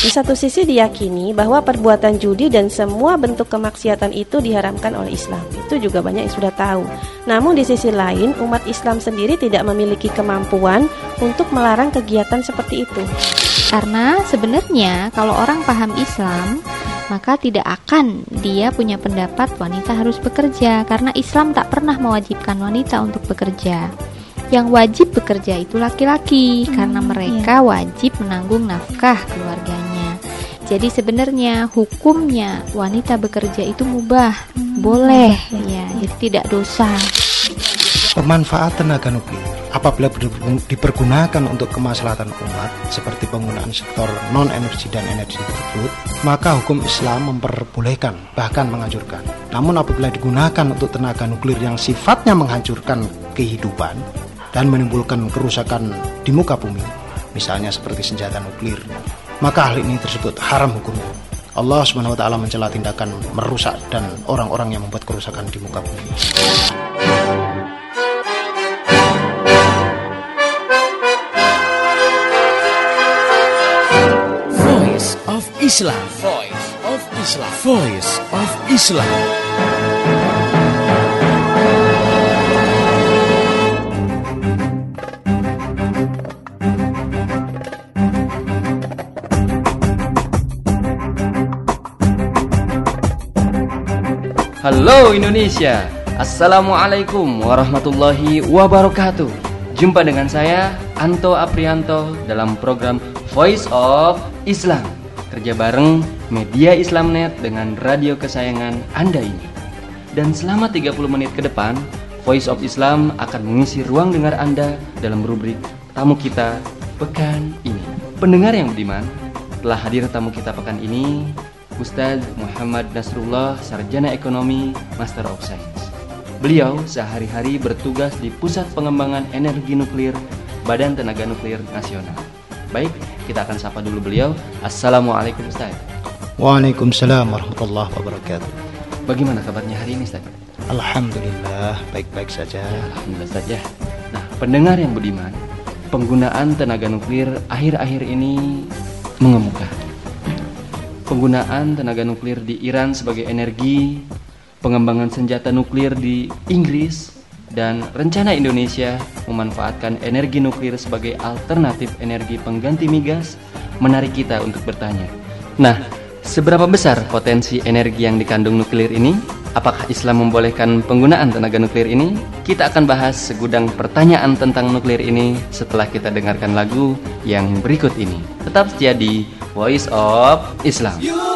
Di satu sisi diyakini bahwa perbuatan judi dan semua bentuk kemaksiatan itu diharamkan oleh Islam. Itu juga banyak yang sudah tahu. Namun di sisi lain, umat Islam sendiri tidak memiliki kemampuan untuk melarang kegiatan seperti itu. Karena sebenarnya kalau orang paham Islam, maka tidak akan dia punya pendapat wanita harus bekerja karena Islam tak pernah mewajibkan wanita untuk bekerja. Yang wajib bekerja itu laki-laki hmm, karena mereka iya. wajib menanggung nafkah keluarganya. Jadi sebenarnya hukumnya wanita bekerja itu mubah, hmm, boleh ya, jadi tidak dosa. Pemanfaatan tenaga nuklir apabila dipergunakan untuk kemaslahatan umat seperti penggunaan sektor non energi dan energi tersebut, maka hukum Islam memperbolehkan bahkan menganjurkan. Namun apabila digunakan untuk tenaga nuklir yang sifatnya menghancurkan kehidupan, dan menimbulkan kerusakan di muka bumi, misalnya seperti senjata nuklir, maka hal ini tersebut haram hukumnya. Allah Subhanahu wa taala mencela tindakan merusak dan orang-orang yang membuat kerusakan di muka bumi. Voice of Islam. Voice of Islam. Voice of Islam. Halo Indonesia. Assalamualaikum warahmatullahi wabarakatuh. Jumpa dengan saya Anto Aprianto dalam program Voice of Islam. Kerja bareng Media Islamnet dengan radio kesayangan Anda ini. Dan selama 30 menit ke depan Voice of Islam akan mengisi ruang dengar Anda dalam rubrik Tamu Kita Pekan Ini. Pendengar yang budiman, telah hadir tamu kita pekan ini Ustadz Muhammad Nasrullah, Sarjana Ekonomi, Master of Science. Beliau sehari-hari bertugas di Pusat Pengembangan Energi Nuklir Badan Tenaga Nuklir Nasional. Baik, kita akan sapa dulu beliau. Assalamualaikum Ustaz. Waalaikumsalam warahmatullahi wabarakatuh. Bagaimana kabarnya hari ini Ustaz? Alhamdulillah, baik-baik saja. Ya, Alhamdulillah saja. Nah, pendengar yang budiman, penggunaan tenaga nuklir akhir-akhir ini mengemuka penggunaan tenaga nuklir di Iran sebagai energi, pengembangan senjata nuklir di Inggris, dan rencana Indonesia memanfaatkan energi nuklir sebagai alternatif energi pengganti migas menarik kita untuk bertanya. Nah, seberapa besar potensi energi yang dikandung nuklir ini? Apakah Islam membolehkan penggunaan tenaga nuklir ini? Kita akan bahas segudang pertanyaan tentang nuklir ini setelah kita dengarkan lagu yang berikut ini. Tetap setia di Voice of Islam. is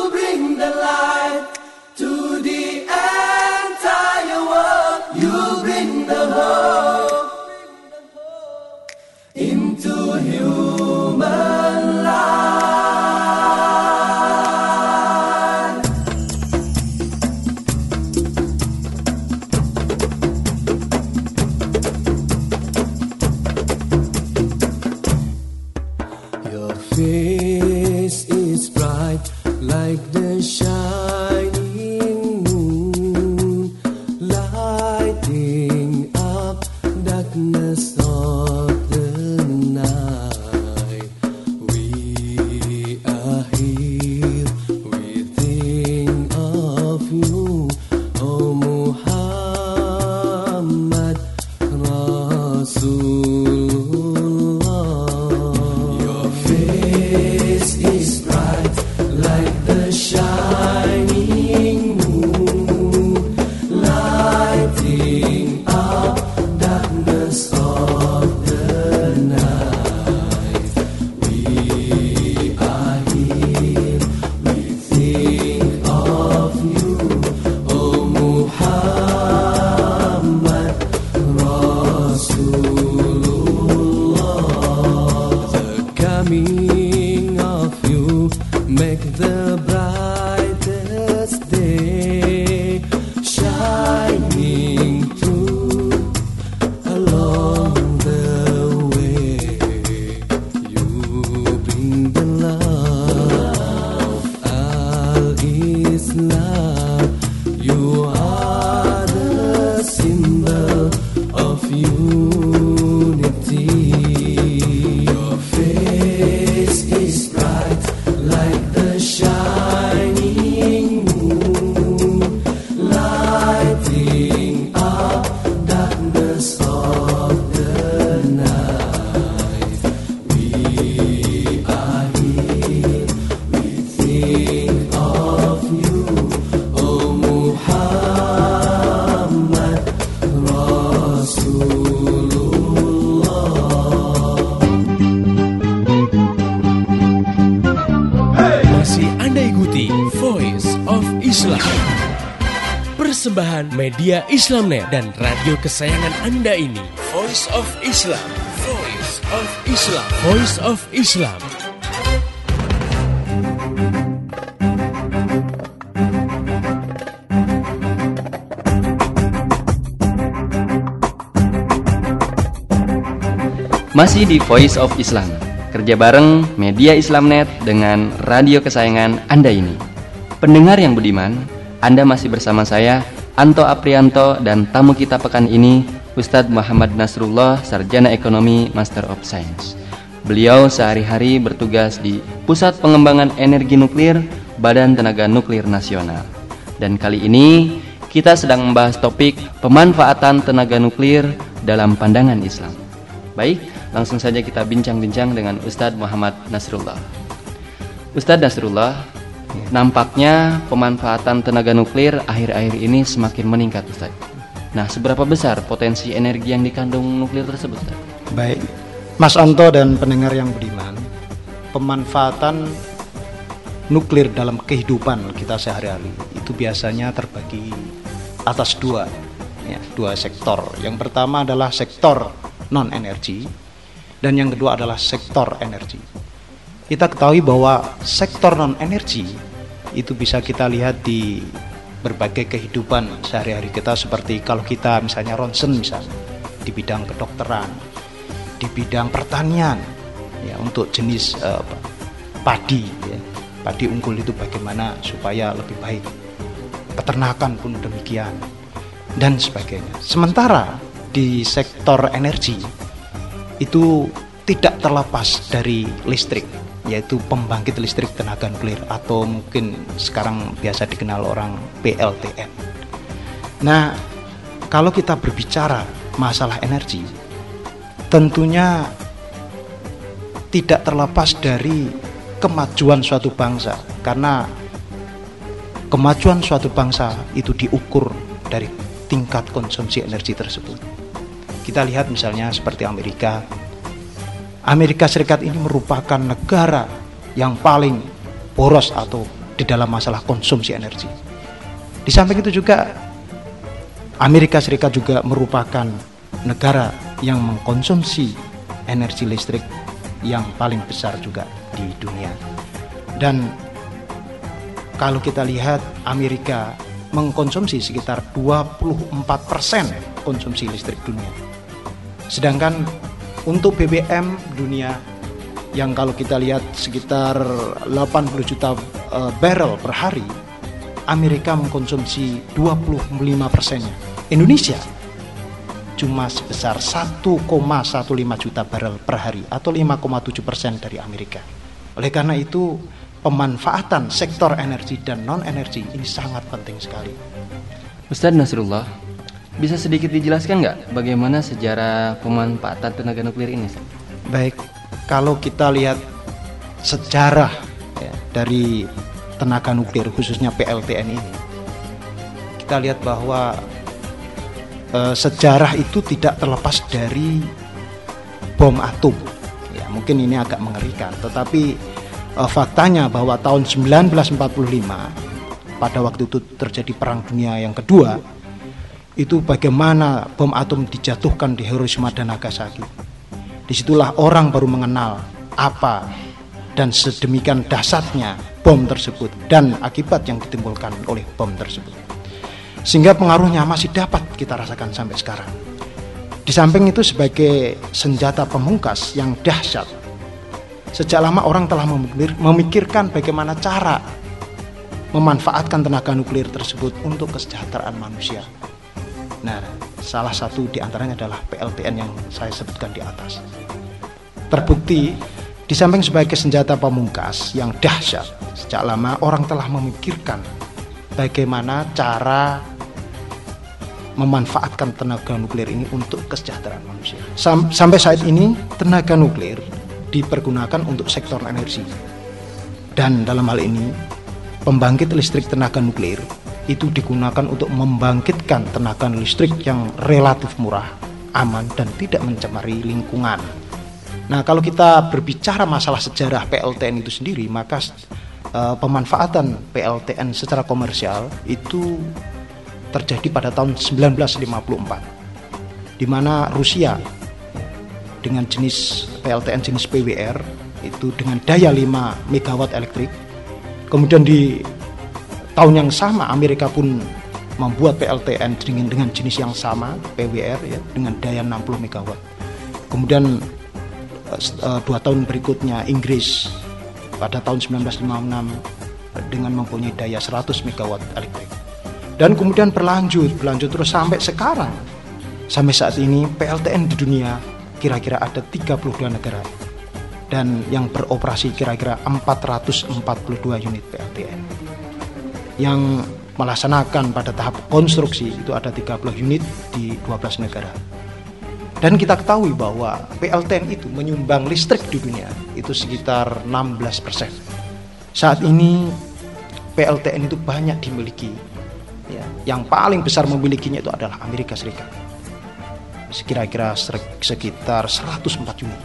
media Islamnet dan radio kesayangan Anda ini. Voice of Islam. Voice of Islam. Voice of Islam. Masih di Voice of Islam. Kerja bareng media Islamnet dengan radio kesayangan Anda ini. Pendengar yang budiman, Anda masih bersama saya Anto Aprianto dan tamu kita pekan ini Ustadz Muhammad Nasrullah, Sarjana Ekonomi Master of Science. Beliau sehari-hari bertugas di Pusat Pengembangan Energi Nuklir Badan Tenaga Nuklir Nasional. Dan kali ini kita sedang membahas topik pemanfaatan tenaga nuklir dalam pandangan Islam. Baik, langsung saja kita bincang-bincang dengan Ustadz Muhammad Nasrullah. Ustadz Nasrullah, Nampaknya pemanfaatan tenaga nuklir akhir-akhir ini semakin meningkat Ustaz. Nah, seberapa besar potensi energi yang dikandung nuklir tersebut Ustaz? Baik, Mas Anto dan pendengar yang beriman, pemanfaatan nuklir dalam kehidupan kita sehari-hari itu biasanya terbagi atas dua, ya, dua sektor. Yang pertama adalah sektor non energi dan yang kedua adalah sektor energi kita ketahui bahwa sektor non energi itu bisa kita lihat di berbagai kehidupan sehari-hari kita seperti kalau kita misalnya ronsen misalnya di bidang kedokteran, di bidang pertanian ya untuk jenis uh, padi ya. Padi unggul itu bagaimana supaya lebih baik. Peternakan pun demikian dan sebagainya. Sementara di sektor energi itu tidak terlepas dari listrik yaitu pembangkit listrik tenaga nuklir atau mungkin sekarang biasa dikenal orang PLTN. Nah, kalau kita berbicara masalah energi, tentunya tidak terlepas dari kemajuan suatu bangsa karena kemajuan suatu bangsa itu diukur dari tingkat konsumsi energi tersebut. Kita lihat misalnya seperti Amerika Amerika Serikat ini merupakan negara yang paling boros atau di dalam masalah konsumsi energi. Di samping itu juga Amerika Serikat juga merupakan negara yang mengkonsumsi energi listrik yang paling besar juga di dunia. Dan kalau kita lihat Amerika mengkonsumsi sekitar 24% konsumsi listrik dunia. Sedangkan untuk BBM dunia yang kalau kita lihat sekitar 80 juta uh, barrel per hari, Amerika mengkonsumsi 25 persennya. Indonesia cuma sebesar 1,15 juta barrel per hari atau 5,7 persen dari Amerika. Oleh karena itu, pemanfaatan sektor energi dan non-energi ini sangat penting sekali. Ustadz Nasrullah, bisa sedikit dijelaskan nggak bagaimana sejarah pemanfaatan tenaga nuklir ini? Baik, kalau kita lihat sejarah ya, dari tenaga nuklir khususnya PLTN ini, kita lihat bahwa e, sejarah itu tidak terlepas dari bom atom. Ya, mungkin ini agak mengerikan, tetapi e, faktanya bahwa tahun 1945 pada waktu itu terjadi perang dunia yang kedua itu bagaimana bom atom dijatuhkan di Hiroshima dan Nagasaki. Di situlah orang baru mengenal apa dan sedemikian dahsyatnya bom tersebut dan akibat yang ditimbulkan oleh bom tersebut. Sehingga pengaruhnya masih dapat kita rasakan sampai sekarang. Di samping itu sebagai senjata pemungkas yang dahsyat. Sejak lama orang telah memikirkan bagaimana cara memanfaatkan tenaga nuklir tersebut untuk kesejahteraan manusia. Nah, salah satu di antaranya adalah PLTN yang saya sebutkan di atas. Terbukti, di samping sebagai senjata pamungkas yang dahsyat, sejak lama orang telah memikirkan bagaimana cara memanfaatkan tenaga nuklir ini untuk kesejahteraan manusia. Sam sampai saat ini, tenaga nuklir dipergunakan untuk sektor energi. Dan dalam hal ini, pembangkit listrik tenaga nuklir itu digunakan untuk membangkitkan tenaga listrik yang relatif murah, aman, dan tidak mencemari lingkungan. Nah, kalau kita berbicara masalah sejarah PLTN itu sendiri, maka uh, pemanfaatan PLTN secara komersial itu terjadi pada tahun 1954, di mana Rusia dengan jenis PLTN jenis PWR itu dengan daya 5 megawatt elektrik Kemudian di tahun yang sama Amerika pun membuat PLTN dengan dengan jenis yang sama PWR ya dengan daya 60 megawatt. Kemudian uh, dua tahun berikutnya Inggris pada tahun 1956 dengan mempunyai daya 100 megawatt elektrik. Dan kemudian berlanjut, berlanjut terus sampai sekarang. Sampai saat ini PLTN di dunia kira-kira ada 32 negara dan yang beroperasi kira-kira 442 unit PLTN. Yang melaksanakan pada tahap konstruksi itu ada 30 unit di 12 negara. Dan kita ketahui bahwa PLTN itu menyumbang listrik di dunia itu sekitar 16 persen. Saat ini PLTN itu banyak dimiliki. Ya, yang paling besar memilikinya itu adalah Amerika Serikat. Sekira-kira sekitar 104 unit.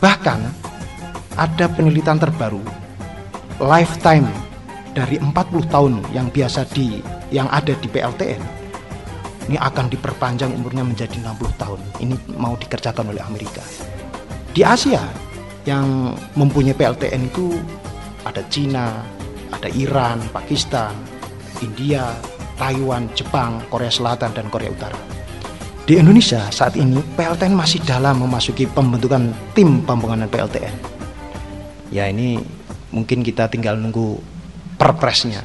Bahkan ada penelitian terbaru lifetime dari 40 tahun yang biasa di yang ada di PLTN ini akan diperpanjang umurnya menjadi 60 tahun. Ini mau dikerjakan oleh Amerika. Di Asia yang mempunyai PLTN itu ada Cina, ada Iran, Pakistan, India, Taiwan, Jepang, Korea Selatan dan Korea Utara. Di Indonesia saat ini PLTN masih dalam memasuki pembentukan tim pembangunan PLTN ya ini mungkin kita tinggal nunggu perpresnya.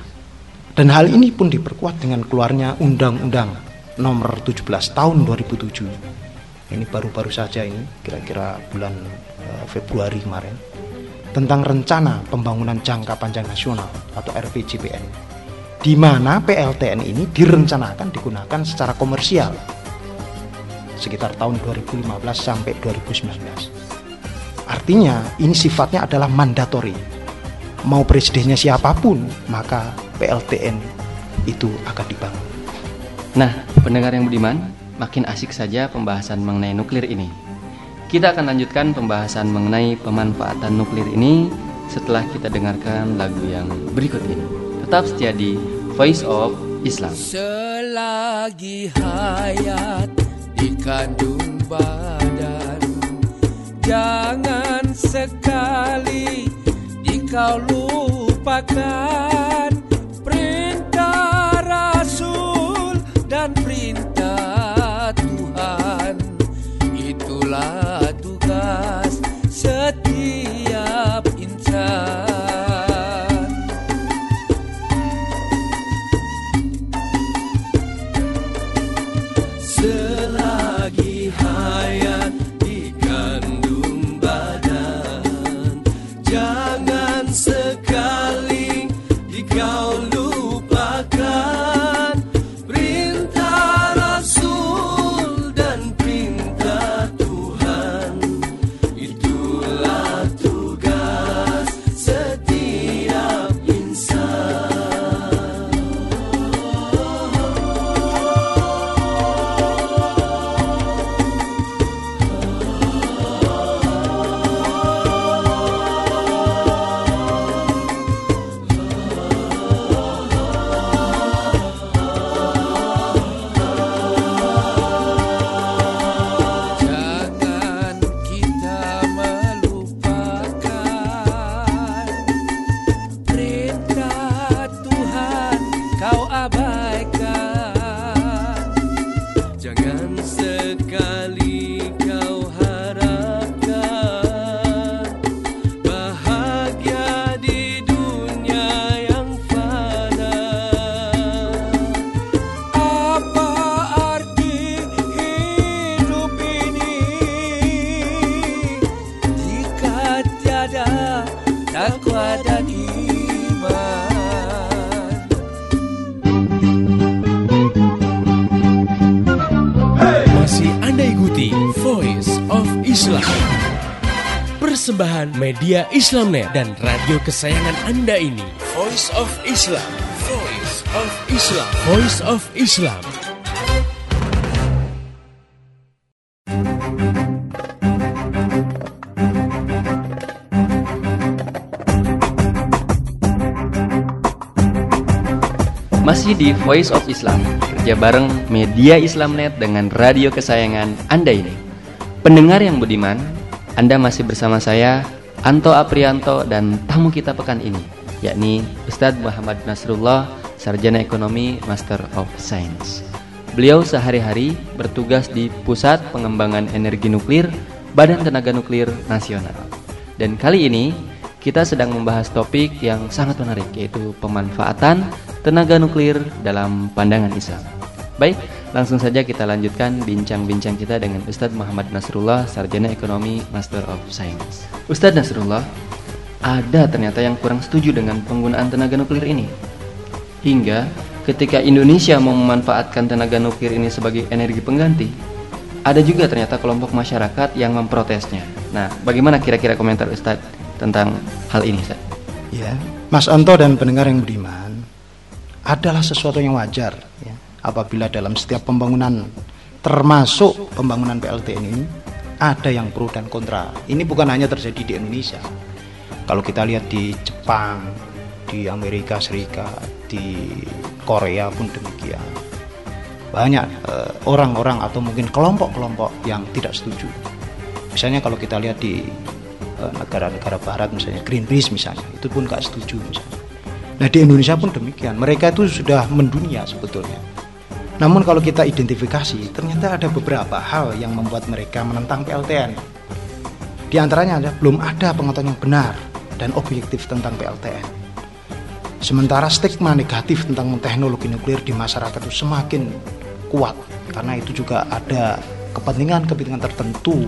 Dan hal ini pun diperkuat dengan keluarnya Undang-Undang Nomor 17 Tahun 2007. Ini baru-baru saja ini, kira-kira bulan uh, Februari kemarin, tentang rencana pembangunan jangka panjang nasional atau RPJPN, di mana PLTN ini direncanakan digunakan secara komersial sekitar tahun 2015 sampai 2019. Artinya ini sifatnya adalah mandatori. Mau presidennya siapa pun, maka PLTN itu akan dibangun. Nah, pendengar yang budiman, makin asik saja pembahasan mengenai nuklir ini. Kita akan lanjutkan pembahasan mengenai pemanfaatan nuklir ini setelah kita dengarkan lagu yang berikut ini. Tetap setia di Voice of Islam. Selagi hayat dikandung badan Jangan sekali dikau lupakan media Islamnet dan radio kesayangan Anda ini. Voice of Islam. Voice of Islam. Voice of Islam. Masih di Voice of Islam, kerja bareng media Islamnet dengan radio kesayangan Anda ini. Pendengar yang budiman, Anda masih bersama saya, Anto Aprianto dan tamu kita pekan ini, yakni Ustadz Muhammad Nasrullah, Sarjana Ekonomi Master of Science. Beliau sehari-hari bertugas di Pusat Pengembangan Energi Nuklir Badan Tenaga Nuklir Nasional. Dan kali ini kita sedang membahas topik yang sangat menarik yaitu pemanfaatan tenaga nuklir dalam pandangan Islam. Baik, langsung saja kita lanjutkan bincang-bincang kita dengan Ustadz Muhammad Nasrullah, Sarjana Ekonomi Master of Science. Ustadz Nasrullah, ada ternyata yang kurang setuju dengan penggunaan tenaga nuklir ini. Hingga ketika Indonesia mau memanfaatkan tenaga nuklir ini sebagai energi pengganti, ada juga ternyata kelompok masyarakat yang memprotesnya. Nah, bagaimana kira-kira komentar Ustadz tentang hal ini, Ustadz? Ya, Mas Anto dan pendengar yang budiman, adalah sesuatu yang wajar ya, apabila dalam setiap pembangunan termasuk pembangunan PLTN ini ada yang pro dan kontra. Ini bukan hanya terjadi di Indonesia. Kalau kita lihat di Jepang, di Amerika Serikat, di Korea pun demikian. Banyak eh, orang-orang uh, atau mungkin kelompok-kelompok yang tidak setuju. Misalnya kalau kita lihat di eh, negara-negara uh, barat misalnya Greenpeace misalnya, itu pun nggak setuju misalnya Nah di Indonesia pun demikian, mereka itu sudah mendunia sebetulnya. Namun kalau kita identifikasi, ternyata ada beberapa hal yang membuat mereka menentang PLTN. Di antaranya ada belum ada pengetahuan yang benar dan objektif tentang PLTN. Sementara stigma negatif tentang teknologi nuklir di masyarakat itu semakin kuat karena itu juga ada kepentingan-kepentingan tertentu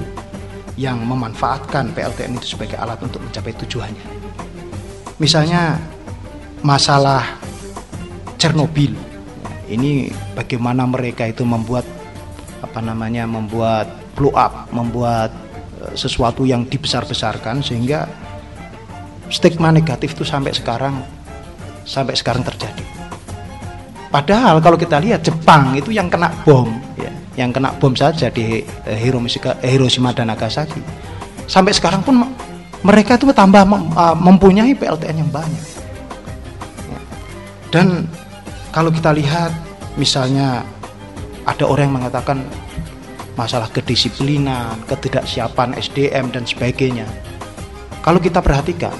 yang memanfaatkan PLTN itu sebagai alat untuk mencapai tujuannya. Misalnya masalah Chernobyl. Ini bagaimana mereka itu membuat apa namanya membuat blow up, membuat eh, sesuatu yang dibesar-besarkan sehingga stigma negatif itu sampai sekarang sampai sekarang terjadi. Padahal kalau kita lihat Jepang itu yang kena bom, ya, yang kena bom saja di eh, Hiroshima dan Nagasaki. Sampai sekarang pun mereka itu tambah eh, mempunyai PLTN yang banyak. Dan kalau kita lihat misalnya ada orang yang mengatakan masalah kedisiplinan, ketidaksiapan SDM dan sebagainya. Kalau kita perhatikan,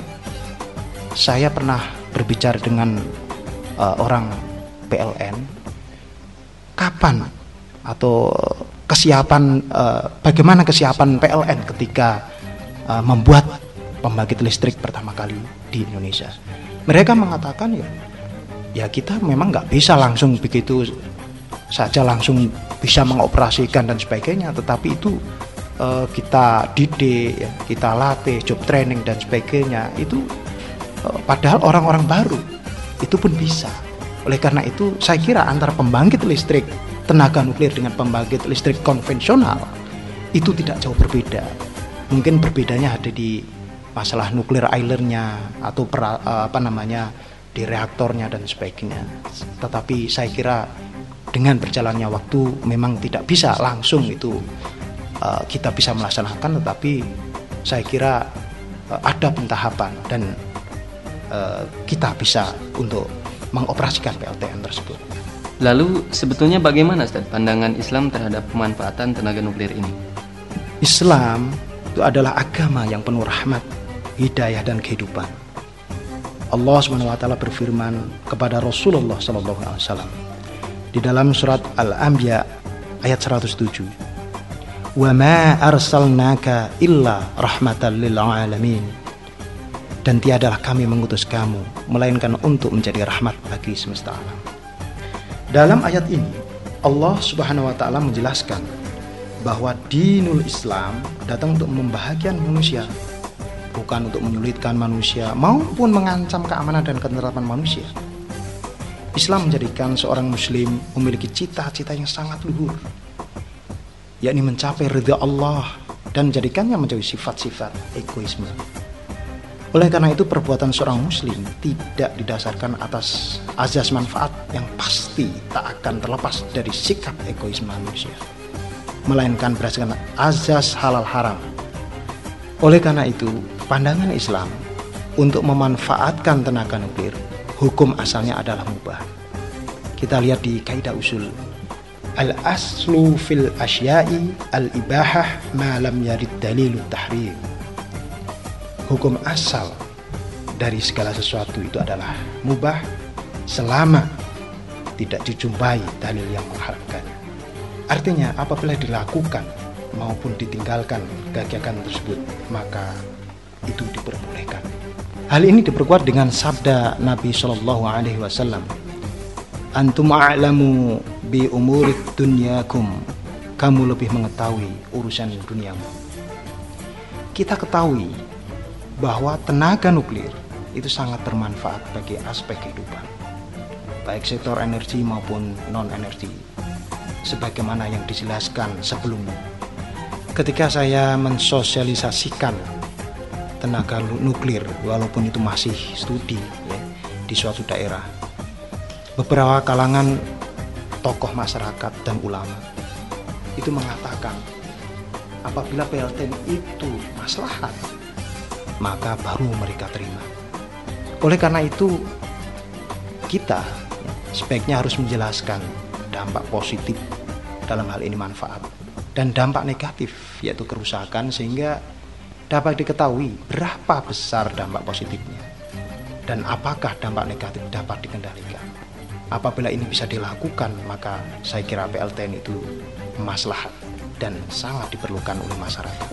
saya pernah berbicara dengan uh, orang PLN, kapan atau kesiapan uh, bagaimana kesiapan PLN ketika uh, membuat pembangkit listrik pertama kali di Indonesia. Mereka mengatakan ya ya kita memang nggak bisa langsung begitu saja langsung bisa mengoperasikan dan sebagainya. Tetapi itu uh, kita didik ya, kita latih job training dan sebagainya. Itu uh, padahal orang-orang baru itu pun bisa. Oleh karena itu saya kira antara pembangkit listrik tenaga nuklir dengan pembangkit listrik konvensional itu tidak jauh berbeda. Mungkin berbedanya ada di masalah nuklir islandnya atau per, uh, apa namanya di reaktornya dan sebagainya. Tetapi saya kira dengan berjalannya waktu memang tidak bisa langsung itu uh, kita bisa melaksanakan, tetapi saya kira uh, ada pentahapan dan uh, kita bisa untuk mengoperasikan PLTN tersebut. Lalu sebetulnya bagaimana Ustaz pandangan Islam terhadap pemanfaatan tenaga nuklir ini? Islam itu adalah agama yang penuh rahmat, hidayah dan kehidupan Allah swt berfirman kepada Rasulullah SAW di dalam surat Al-Anbiya ayat 107. "Wa ma arsalnaka illa rahmatan lil alamin." Dan tiadalah kami mengutus kamu melainkan untuk menjadi rahmat bagi semesta alam. Dalam ayat ini Allah Subhanahu wa taala menjelaskan bahwa dinul Islam datang untuk membahagiakan manusia bukan untuk menyulitkan manusia maupun mengancam keamanan dan keterapan manusia. Islam menjadikan seorang muslim memiliki cita-cita yang sangat luhur, yakni mencapai ridha Allah dan menjadikannya menjadi sifat-sifat egoisme. Oleh karena itu perbuatan seorang muslim tidak didasarkan atas azas manfaat yang pasti tak akan terlepas dari sikap egoisme manusia. Melainkan berdasarkan azas halal haram. Oleh karena itu, pandangan Islam untuk memanfaatkan tenaga nuklir, hukum asalnya adalah mubah. Kita lihat di kaidah usul Al-aslu fil asyai al-ibahah ma lam yarid dalilut tahrim hukum asal dari segala sesuatu itu adalah mubah selama tidak dijumpai dalil yang mengharamkannya. Artinya apabila dilakukan maupun ditinggalkan kegiatan tersebut maka itu diperbolehkan. Hal ini diperkuat dengan sabda Nabi Shallallahu Alaihi Wasallam. Antum a'lamu bi umurid dunyakum. Kamu lebih mengetahui urusan duniamu. Kita ketahui bahwa tenaga nuklir itu sangat bermanfaat bagi aspek kehidupan, baik sektor energi maupun non-energi, sebagaimana yang dijelaskan sebelumnya. Ketika saya mensosialisasikan tenaga nuklir, walaupun itu masih studi ya, di suatu daerah, beberapa kalangan tokoh masyarakat dan ulama itu mengatakan apabila PLTN itu maslahat maka baru mereka terima. Oleh karena itu, kita sebaiknya harus menjelaskan dampak positif dalam hal ini manfaat dan dampak negatif yaitu kerusakan sehingga dapat diketahui berapa besar dampak positifnya dan apakah dampak negatif dapat dikendalikan. Apabila ini bisa dilakukan, maka saya kira PLTN itu maslahat dan sangat diperlukan oleh masyarakat.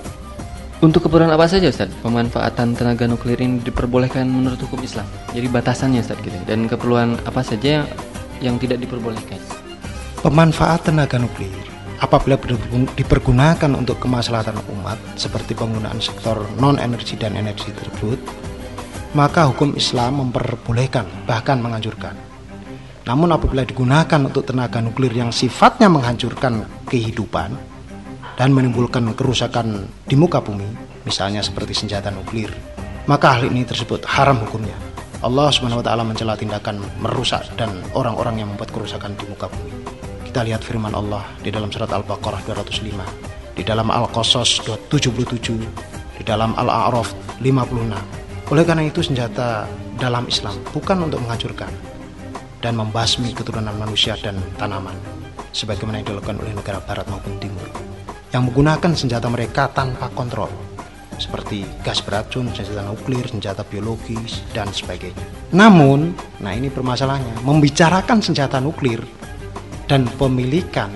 Untuk keperluan apa saja Ustaz? Pemanfaatan tenaga nuklir ini diperbolehkan menurut hukum Islam. Jadi batasannya Ustaz gitu. Dan keperluan apa saja yang tidak diperbolehkan? Pemanfaat tenaga nuklir apabila dipergunakan untuk kemaslahatan umat seperti penggunaan sektor non energi dan energi tersebut, maka hukum Islam memperbolehkan bahkan menganjurkan. Namun apabila digunakan untuk tenaga nuklir yang sifatnya menghancurkan kehidupan, dan menimbulkan kerusakan di muka bumi, misalnya seperti senjata nuklir, maka hal ini tersebut haram hukumnya. Allah Subhanahu wa taala mencela tindakan merusak dan orang-orang yang membuat kerusakan di muka bumi. Kita lihat firman Allah di dalam surat Al-Baqarah 205, di dalam Al-Qasas 77, di dalam Al-A'raf 56. Oleh karena itu senjata dalam Islam bukan untuk menghancurkan dan membasmi keturunan manusia dan tanaman sebagaimana yang dilakukan oleh negara barat maupun timur yang menggunakan senjata mereka tanpa kontrol seperti gas beracun, senjata nuklir, senjata biologis, dan sebagainya. Namun, nah ini permasalahannya, membicarakan senjata nuklir dan pemilikan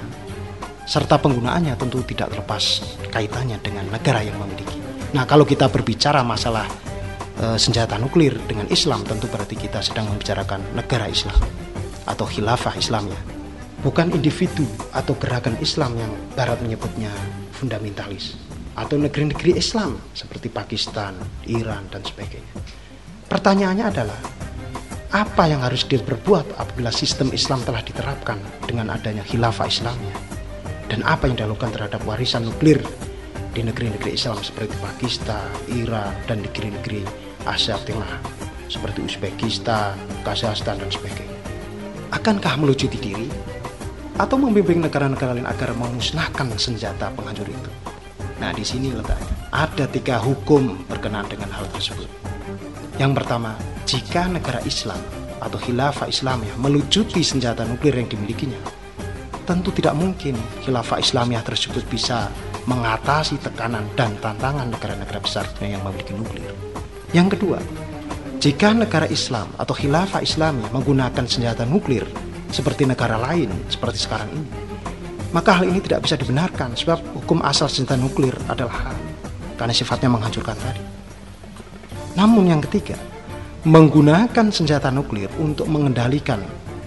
serta penggunaannya tentu tidak terlepas kaitannya dengan negara yang memiliki. Nah, kalau kita berbicara masalah e, senjata nuklir dengan Islam, tentu berarti kita sedang membicarakan negara Islam atau khilafah Islamnya bukan individu atau gerakan Islam yang Barat menyebutnya fundamentalis atau negeri-negeri Islam seperti Pakistan, Iran dan sebagainya. Pertanyaannya adalah apa yang harus diperbuat apabila sistem Islam telah diterapkan dengan adanya khilafah Islamnya dan apa yang dilakukan terhadap warisan nuklir di negeri-negeri Islam seperti Pakistan, Iran dan negeri-negeri Asia Tengah seperti Uzbekistan, Kazakhstan dan sebagainya. Akankah melucuti diri atau membimbing negara-negara lain agar memusnahkan senjata penghancur itu. Nah, di sini letaknya. Ada tiga hukum berkenaan dengan hal tersebut. Yang pertama, jika negara Islam atau khilafah Islamiyah melucuti senjata nuklir yang dimilikinya, tentu tidak mungkin khilafah Islamiyah tersebut bisa mengatasi tekanan dan tantangan negara-negara besar yang memiliki nuklir. Yang kedua, jika negara Islam atau khilafah Islamiyah menggunakan senjata nuklir seperti negara lain seperti sekarang ini. Maka hal ini tidak bisa dibenarkan sebab hukum asal senjata nuklir adalah hal karena sifatnya menghancurkan tadi. Namun yang ketiga, menggunakan senjata nuklir untuk mengendalikan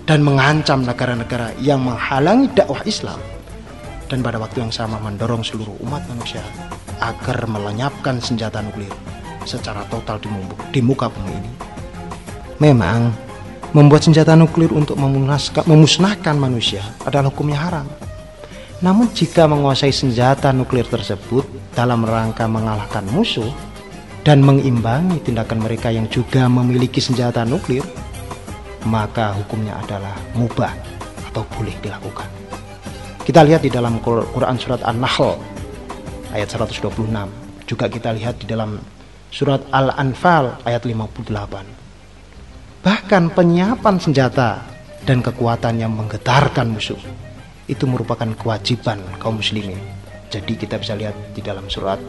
dan mengancam negara-negara yang menghalangi dakwah Islam dan pada waktu yang sama mendorong seluruh umat manusia agar melenyapkan senjata nuklir secara total di muka bumi ini. Memang membuat senjata nuklir untuk memusnahkan manusia adalah hukumnya haram. Namun jika menguasai senjata nuklir tersebut dalam rangka mengalahkan musuh dan mengimbangi tindakan mereka yang juga memiliki senjata nuklir, maka hukumnya adalah mubah atau boleh dilakukan. Kita lihat di dalam Quran surat An-Nahl ayat 126. Juga kita lihat di dalam surat Al-Anfal ayat 58. Bahkan penyiapan senjata dan kekuatan yang menggetarkan musuh itu merupakan kewajiban kaum muslimin. Jadi kita bisa lihat di dalam surat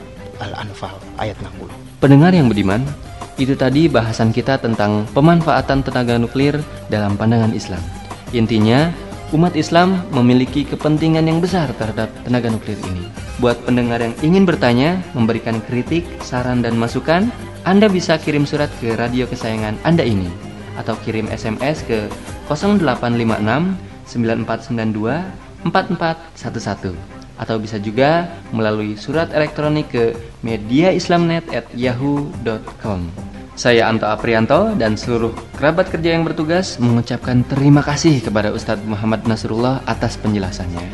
Al-Anfal ayat 60. Pendengar yang beriman, itu tadi bahasan kita tentang pemanfaatan tenaga nuklir dalam pandangan Islam. Intinya, umat Islam memiliki kepentingan yang besar terhadap tenaga nuklir ini. Buat pendengar yang ingin bertanya, memberikan kritik, saran dan masukan, Anda bisa kirim surat ke radio kesayangan Anda ini atau kirim SMS ke 0856 9492 4411 atau bisa juga melalui surat elektronik ke mediaislamnet@yahoo.com. Saya Anto Aprianto dan seluruh kerabat kerja yang bertugas mengucapkan terima kasih kepada Ustadz Muhammad Nasrullah atas penjelasannya.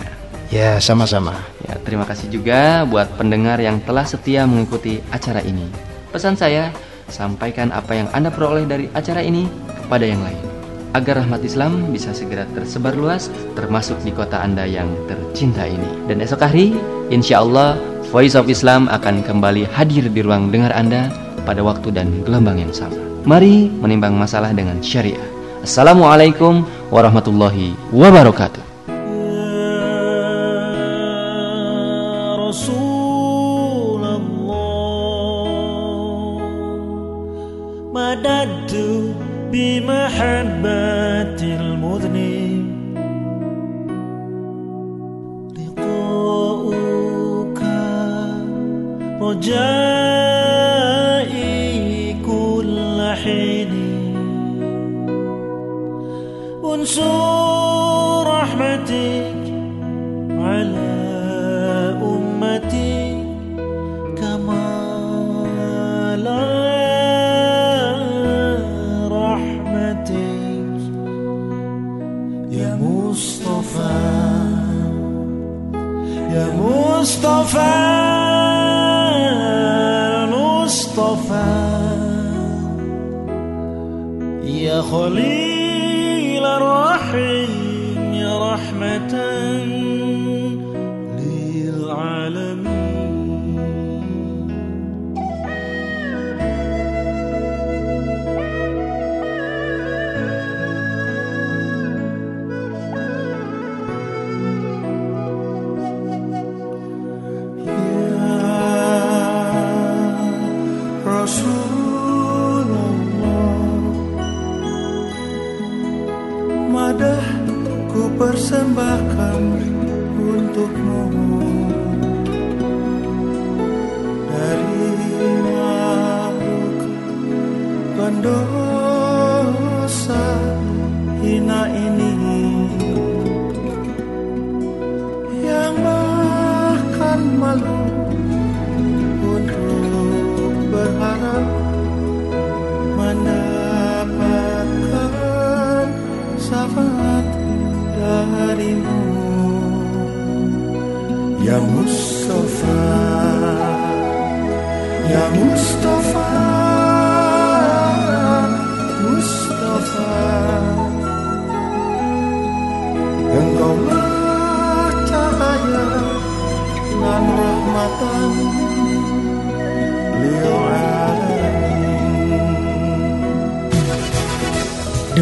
Ya, sama-sama. Ya, terima kasih juga buat pendengar yang telah setia mengikuti acara ini. Pesan saya, sampaikan apa yang Anda peroleh dari acara ini kepada yang lain agar rahmat Islam bisa segera tersebar luas termasuk di kota Anda yang tercinta ini. Dan esok hari, insya Allah Voice of Islam akan kembali hadir di ruang dengar Anda pada waktu dan gelombang yang sama. Mari menimbang masalah dengan syariah. Assalamualaikum warahmatullahi wabarakatuh. matin.